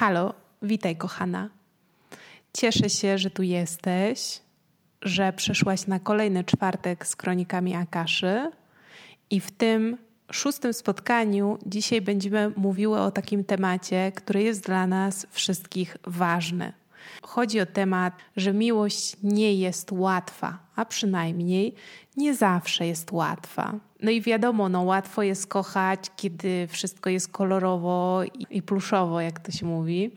Halo, witaj kochana. Cieszę się, że tu jesteś, że przyszłaś na kolejny czwartek z kronikami Akaszy i w tym szóstym spotkaniu dzisiaj będziemy mówiły o takim temacie, który jest dla nas wszystkich ważny. Chodzi o temat, że miłość nie jest łatwa, a przynajmniej nie zawsze jest łatwa. No i wiadomo, no łatwo jest kochać, kiedy wszystko jest kolorowo i pluszowo, jak to się mówi.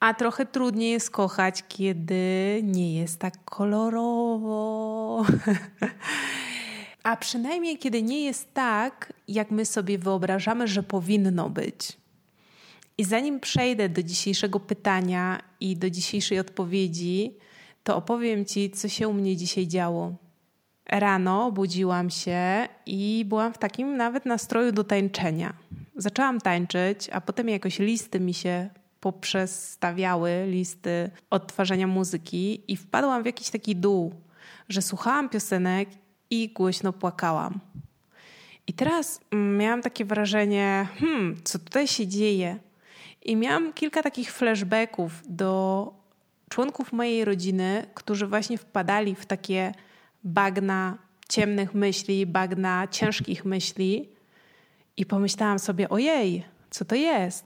A trochę trudniej jest kochać, kiedy nie jest tak kolorowo. A przynajmniej kiedy nie jest tak, jak my sobie wyobrażamy, że powinno być. I zanim przejdę do dzisiejszego pytania i do dzisiejszej odpowiedzi, to opowiem Ci, co się u mnie dzisiaj działo. Rano budziłam się i byłam w takim nawet nastroju do tańczenia. Zaczęłam tańczyć, a potem jakoś listy mi się poprzestawiały, listy odtwarzania muzyki i wpadłam w jakiś taki dół, że słuchałam piosenek i głośno płakałam. I teraz miałam takie wrażenie, hmm, co tutaj się dzieje? I miałam kilka takich flashbacków do członków mojej rodziny, którzy właśnie wpadali w takie bagna ciemnych myśli, bagna ciężkich myśli. I pomyślałam sobie, ojej, co to jest?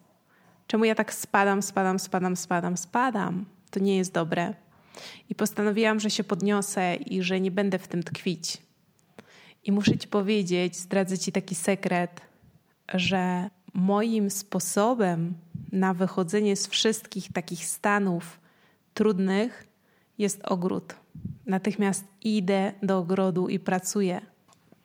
Czemu ja tak spadam, spadam, spadam, spadam, spadam? To nie jest dobre. I postanowiłam, że się podniosę i że nie będę w tym tkwić. I muszę Ci powiedzieć, zdradzę Ci taki sekret, że moim sposobem na wychodzenie z wszystkich takich stanów trudnych jest ogród. Natychmiast idę do ogrodu i pracuję.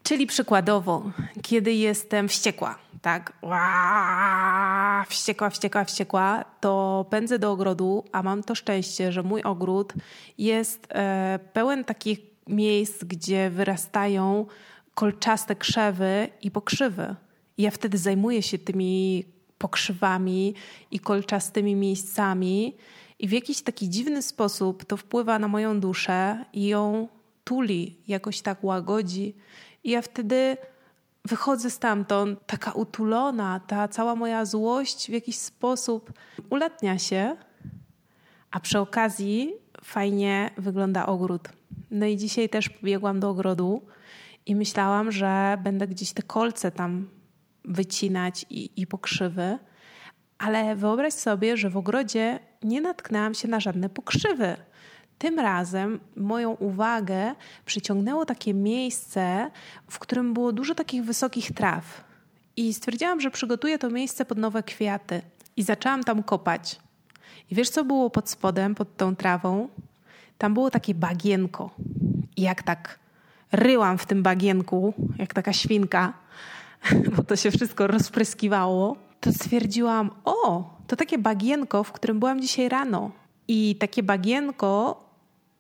Czyli przykładowo, kiedy jestem wściekła, tak, Ła, wściekła, wściekła, wściekła, to pędzę do ogrodu, a mam to szczęście, że mój ogród jest e, pełen takich miejsc, gdzie wyrastają kolczaste krzewy i pokrzywy. Ja wtedy zajmuję się tymi pokrzywami i kolczastymi miejscami, i w jakiś taki dziwny sposób to wpływa na moją duszę i ją tuli, jakoś tak łagodzi. I ja wtedy wychodzę stamtąd taka utulona, ta cała moja złość w jakiś sposób ulatnia się, a przy okazji fajnie wygląda ogród. No i dzisiaj też pobiegłam do ogrodu i myślałam, że będę gdzieś te kolce tam wycinać i, i pokrzywy. Ale wyobraź sobie, że w ogrodzie nie natknęłam się na żadne pokrzywy. Tym razem moją uwagę przyciągnęło takie miejsce, w którym było dużo takich wysokich traw. I stwierdziłam, że przygotuję to miejsce pod nowe kwiaty. I zaczęłam tam kopać. I wiesz, co było pod spodem, pod tą trawą? Tam było takie bagienko. I jak tak ryłam w tym bagienku, jak taka świnka, bo to się wszystko rozpryskiwało, to stwierdziłam, o, to takie bagienko, w którym byłam dzisiaj rano. I takie bagienko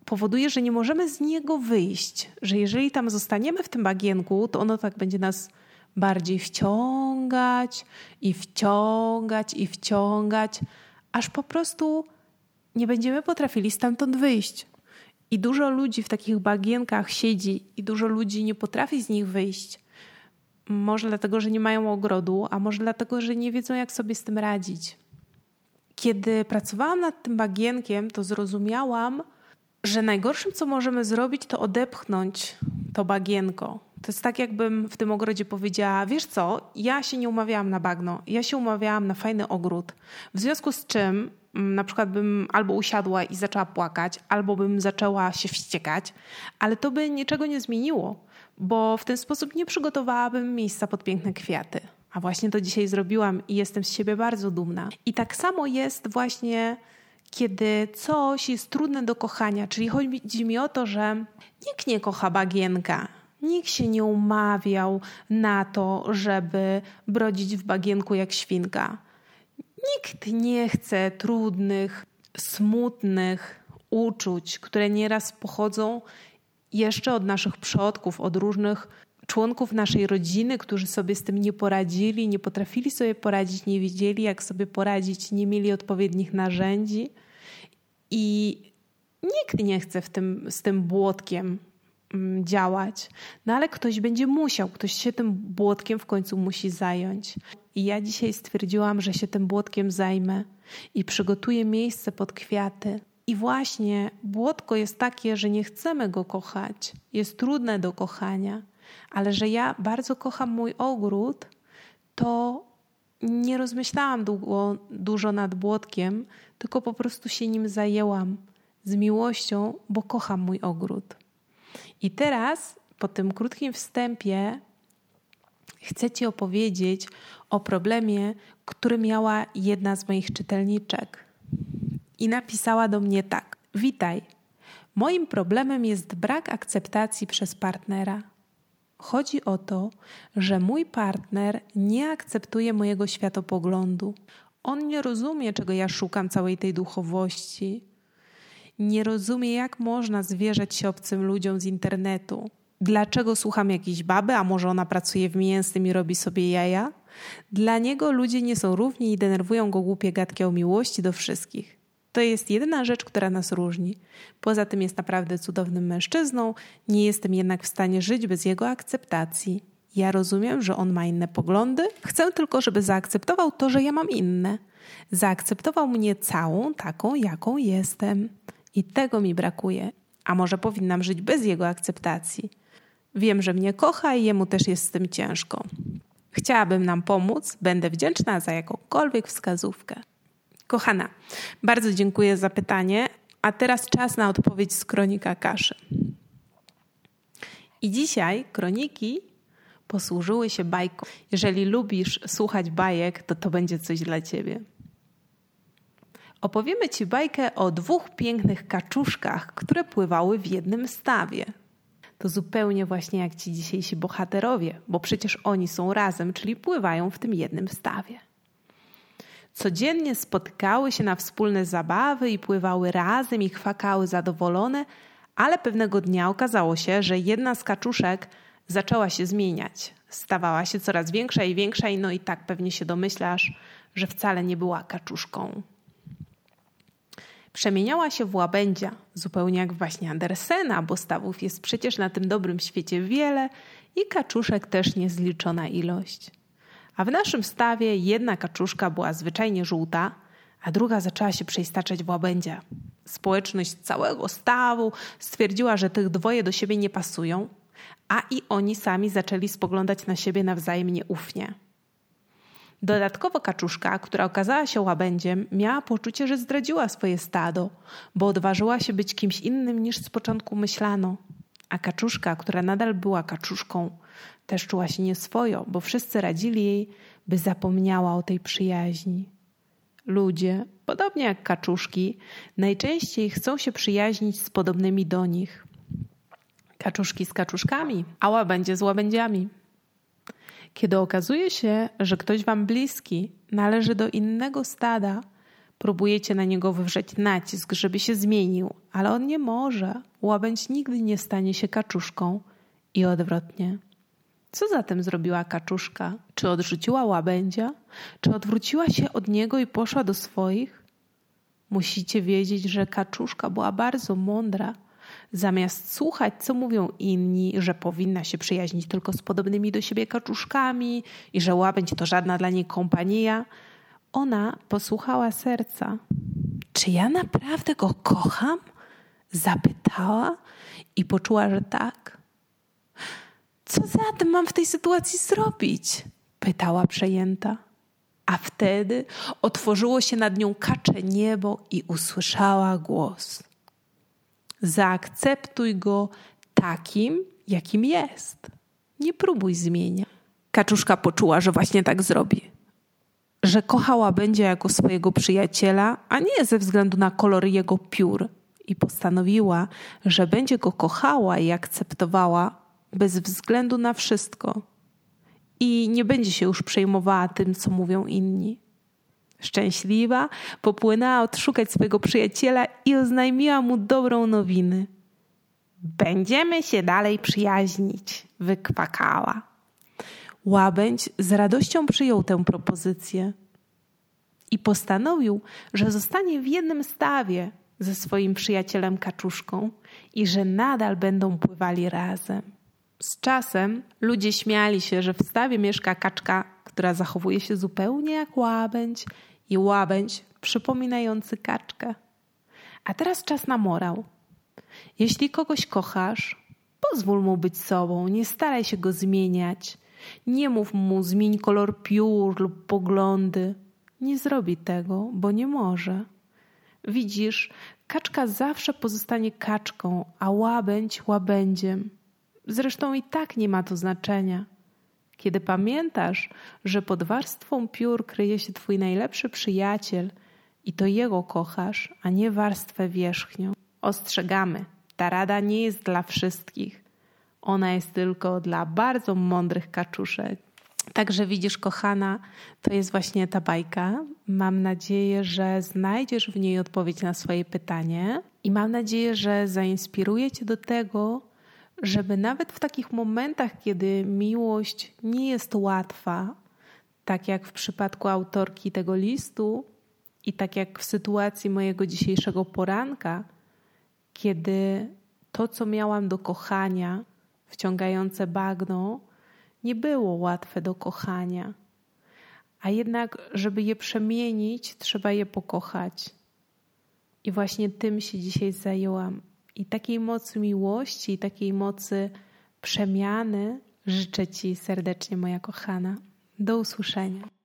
powoduje, że nie możemy z niego wyjść, że jeżeli tam zostaniemy w tym bagienku, to ono tak będzie nas bardziej wciągać i wciągać i wciągać, aż po prostu nie będziemy potrafili stamtąd wyjść. I dużo ludzi w takich bagienkach siedzi i dużo ludzi nie potrafi z nich wyjść. Może dlatego, że nie mają ogrodu, a może dlatego, że nie wiedzą, jak sobie z tym radzić. Kiedy pracowałam nad tym bagienkiem, to zrozumiałam, że najgorszym, co możemy zrobić, to odepchnąć to bagienko. To jest tak, jakbym w tym ogrodzie powiedziała: Wiesz co, ja się nie umawiałam na bagno, ja się umawiałam na fajny ogród. W związku z czym mm, na przykład bym albo usiadła i zaczęła płakać, albo bym zaczęła się wściekać, ale to by niczego nie zmieniło bo w ten sposób nie przygotowałabym miejsca pod piękne kwiaty. A właśnie to dzisiaj zrobiłam i jestem z siebie bardzo dumna. I tak samo jest właśnie, kiedy coś jest trudne do kochania, czyli chodzi mi o to, że nikt nie kocha bagienka. Nikt się nie umawiał na to, żeby brodzić w bagienku jak świnka. Nikt nie chce trudnych, smutnych uczuć, które nieraz pochodzą jeszcze od naszych przodków, od różnych członków naszej rodziny, którzy sobie z tym nie poradzili, nie potrafili sobie poradzić, nie wiedzieli, jak sobie poradzić, nie mieli odpowiednich narzędzi. I nikt nie chce w tym, z tym błotkiem mm, działać. No ale ktoś będzie musiał, ktoś się tym błotkiem w końcu musi zająć. I ja dzisiaj stwierdziłam, że się tym błotkiem zajmę i przygotuje miejsce pod kwiaty. I właśnie błotko jest takie, że nie chcemy go kochać, jest trudne do kochania, ale że ja bardzo kocham mój ogród, to nie rozmyślałam długo, dużo nad błotkiem, tylko po prostu się nim zajęłam z miłością, bo kocham mój ogród. I teraz, po tym krótkim wstępie, chcę Ci opowiedzieć o problemie, który miała jedna z moich czytelniczek. I napisała do mnie tak: Witaj. Moim problemem jest brak akceptacji przez partnera. Chodzi o to, że mój partner nie akceptuje mojego światopoglądu. On nie rozumie, czego ja szukam całej tej duchowości. Nie rozumie, jak można zwierzać się obcym ludziom z internetu. Dlaczego słucham jakiejś baby, a może ona pracuje w mięsnym i robi sobie jaja? Dla niego ludzie nie są równi i denerwują go głupie gadki o miłości do wszystkich. To jest jedyna rzecz, która nas różni. Poza tym jest naprawdę cudownym mężczyzną, nie jestem jednak w stanie żyć bez jego akceptacji. Ja rozumiem, że on ma inne poglądy, chcę tylko, żeby zaakceptował to, że ja mam inne. Zaakceptował mnie całą taką, jaką jestem. I tego mi brakuje. A może powinnam żyć bez jego akceptacji? Wiem, że mnie kocha i jemu też jest z tym ciężko. Chciałabym nam pomóc, będę wdzięczna za jakąkolwiek wskazówkę. Kochana, bardzo dziękuję za pytanie, a teraz czas na odpowiedź z kronika kaszy. I dzisiaj kroniki posłużyły się bajką. Jeżeli lubisz słuchać bajek, to to będzie coś dla ciebie. Opowiemy ci bajkę o dwóch pięknych kaczuszkach, które pływały w jednym stawie. To zupełnie właśnie jak ci dzisiejsi bohaterowie, bo przecież oni są razem, czyli pływają w tym jednym stawie. Codziennie spotykały się na wspólne zabawy i pływały razem i chwakały zadowolone, ale pewnego dnia okazało się, że jedna z kaczuszek zaczęła się zmieniać. Stawała się coraz większa i większa, i no i tak pewnie się domyślasz, że wcale nie była kaczuszką. Przemieniała się w łabędzia, zupełnie jak właśnie Andersena, bo stawów jest przecież na tym dobrym świecie wiele i kaczuszek też niezliczona ilość. A w naszym stawie jedna kaczuszka była zwyczajnie żółta, a druga zaczęła się przeistaczać w łabędzia. Społeczność całego stawu stwierdziła, że tych dwoje do siebie nie pasują, a i oni sami zaczęli spoglądać na siebie nawzajem nieufnie. Dodatkowo kaczuszka, która okazała się łabędziem, miała poczucie, że zdradziła swoje stado, bo odważyła się być kimś innym niż z początku myślano. A kaczuszka, która nadal była kaczuszką, też czuła się nieswojo, bo wszyscy radzili jej, by zapomniała o tej przyjaźni. Ludzie, podobnie jak kaczuszki, najczęściej chcą się przyjaźnić z podobnymi do nich. Kaczuszki z kaczuszkami, a łabędzie z łabędziami. Kiedy okazuje się, że ktoś wam bliski należy do innego stada, próbujecie na niego wywrzeć nacisk, żeby się zmienił, ale on nie może. Łabędź nigdy nie stanie się kaczuszką i odwrotnie. Co zatem zrobiła kaczuszka? Czy odrzuciła łabędzia? Czy odwróciła się od niego i poszła do swoich? Musicie wiedzieć, że kaczuszka była bardzo mądra Zamiast słuchać, co mówią inni, że powinna się przyjaźnić tylko z podobnymi do siebie kaczuszkami i że łabędź to żadna dla niej kompania, ona posłuchała serca. Czy ja naprawdę go kocham? Zapytała i poczuła, że tak. Co zatem mam w tej sytuacji zrobić? Pytała przejęta. A wtedy otworzyło się nad nią kacze niebo i usłyszała głos. Zaakceptuj go takim, jakim jest. Nie próbuj zmieniać. Kaczuszka poczuła, że właśnie tak zrobi. Że kochała będzie jako swojego przyjaciela, a nie ze względu na kolor jego piór. I postanowiła, że będzie go kochała i akceptowała bez względu na wszystko. I nie będzie się już przejmowała tym, co mówią inni. Szczęśliwa popłynęła odszukać swojego przyjaciela i oznajmiła mu dobrą nowinę. Będziemy się dalej przyjaźnić, wykwakała. Łabędź z radością przyjął tę propozycję i postanowił, że zostanie w jednym stawie ze swoim przyjacielem kaczuszką i że nadal będą pływali razem. Z czasem ludzie śmiali się, że w stawie mieszka kaczka, która zachowuje się zupełnie jak łabędź i łabędź, przypominający kaczkę. A teraz czas na morał. Jeśli kogoś kochasz, pozwól mu być sobą, nie staraj się go zmieniać. Nie mów mu zmień kolor piór lub poglądy. Nie zrobi tego, bo nie może. Widzisz, kaczka zawsze pozostanie kaczką, a łabędź łabędziem. Zresztą i tak nie ma to znaczenia. Kiedy pamiętasz, że pod warstwą piór kryje się twój najlepszy przyjaciel i to jego kochasz, a nie warstwę wierzchnią. Ostrzegamy, ta rada nie jest dla wszystkich. Ona jest tylko dla bardzo mądrych kaczuszek. Także widzisz, kochana, to jest właśnie ta bajka. Mam nadzieję, że znajdziesz w niej odpowiedź na swoje pytanie i mam nadzieję, że zainspiruje cię do tego, żeby nawet w takich momentach, kiedy miłość nie jest łatwa, tak jak w przypadku autorki tego listu i tak jak w sytuacji mojego dzisiejszego poranka, kiedy to, co miałam do kochania, wciągające bagno, nie było łatwe do kochania. A jednak, żeby je przemienić, trzeba je pokochać. I właśnie tym się dzisiaj zajęłam. I takiej mocy miłości, i takiej mocy przemiany życzę Ci serdecznie, moja kochana. Do usłyszenia.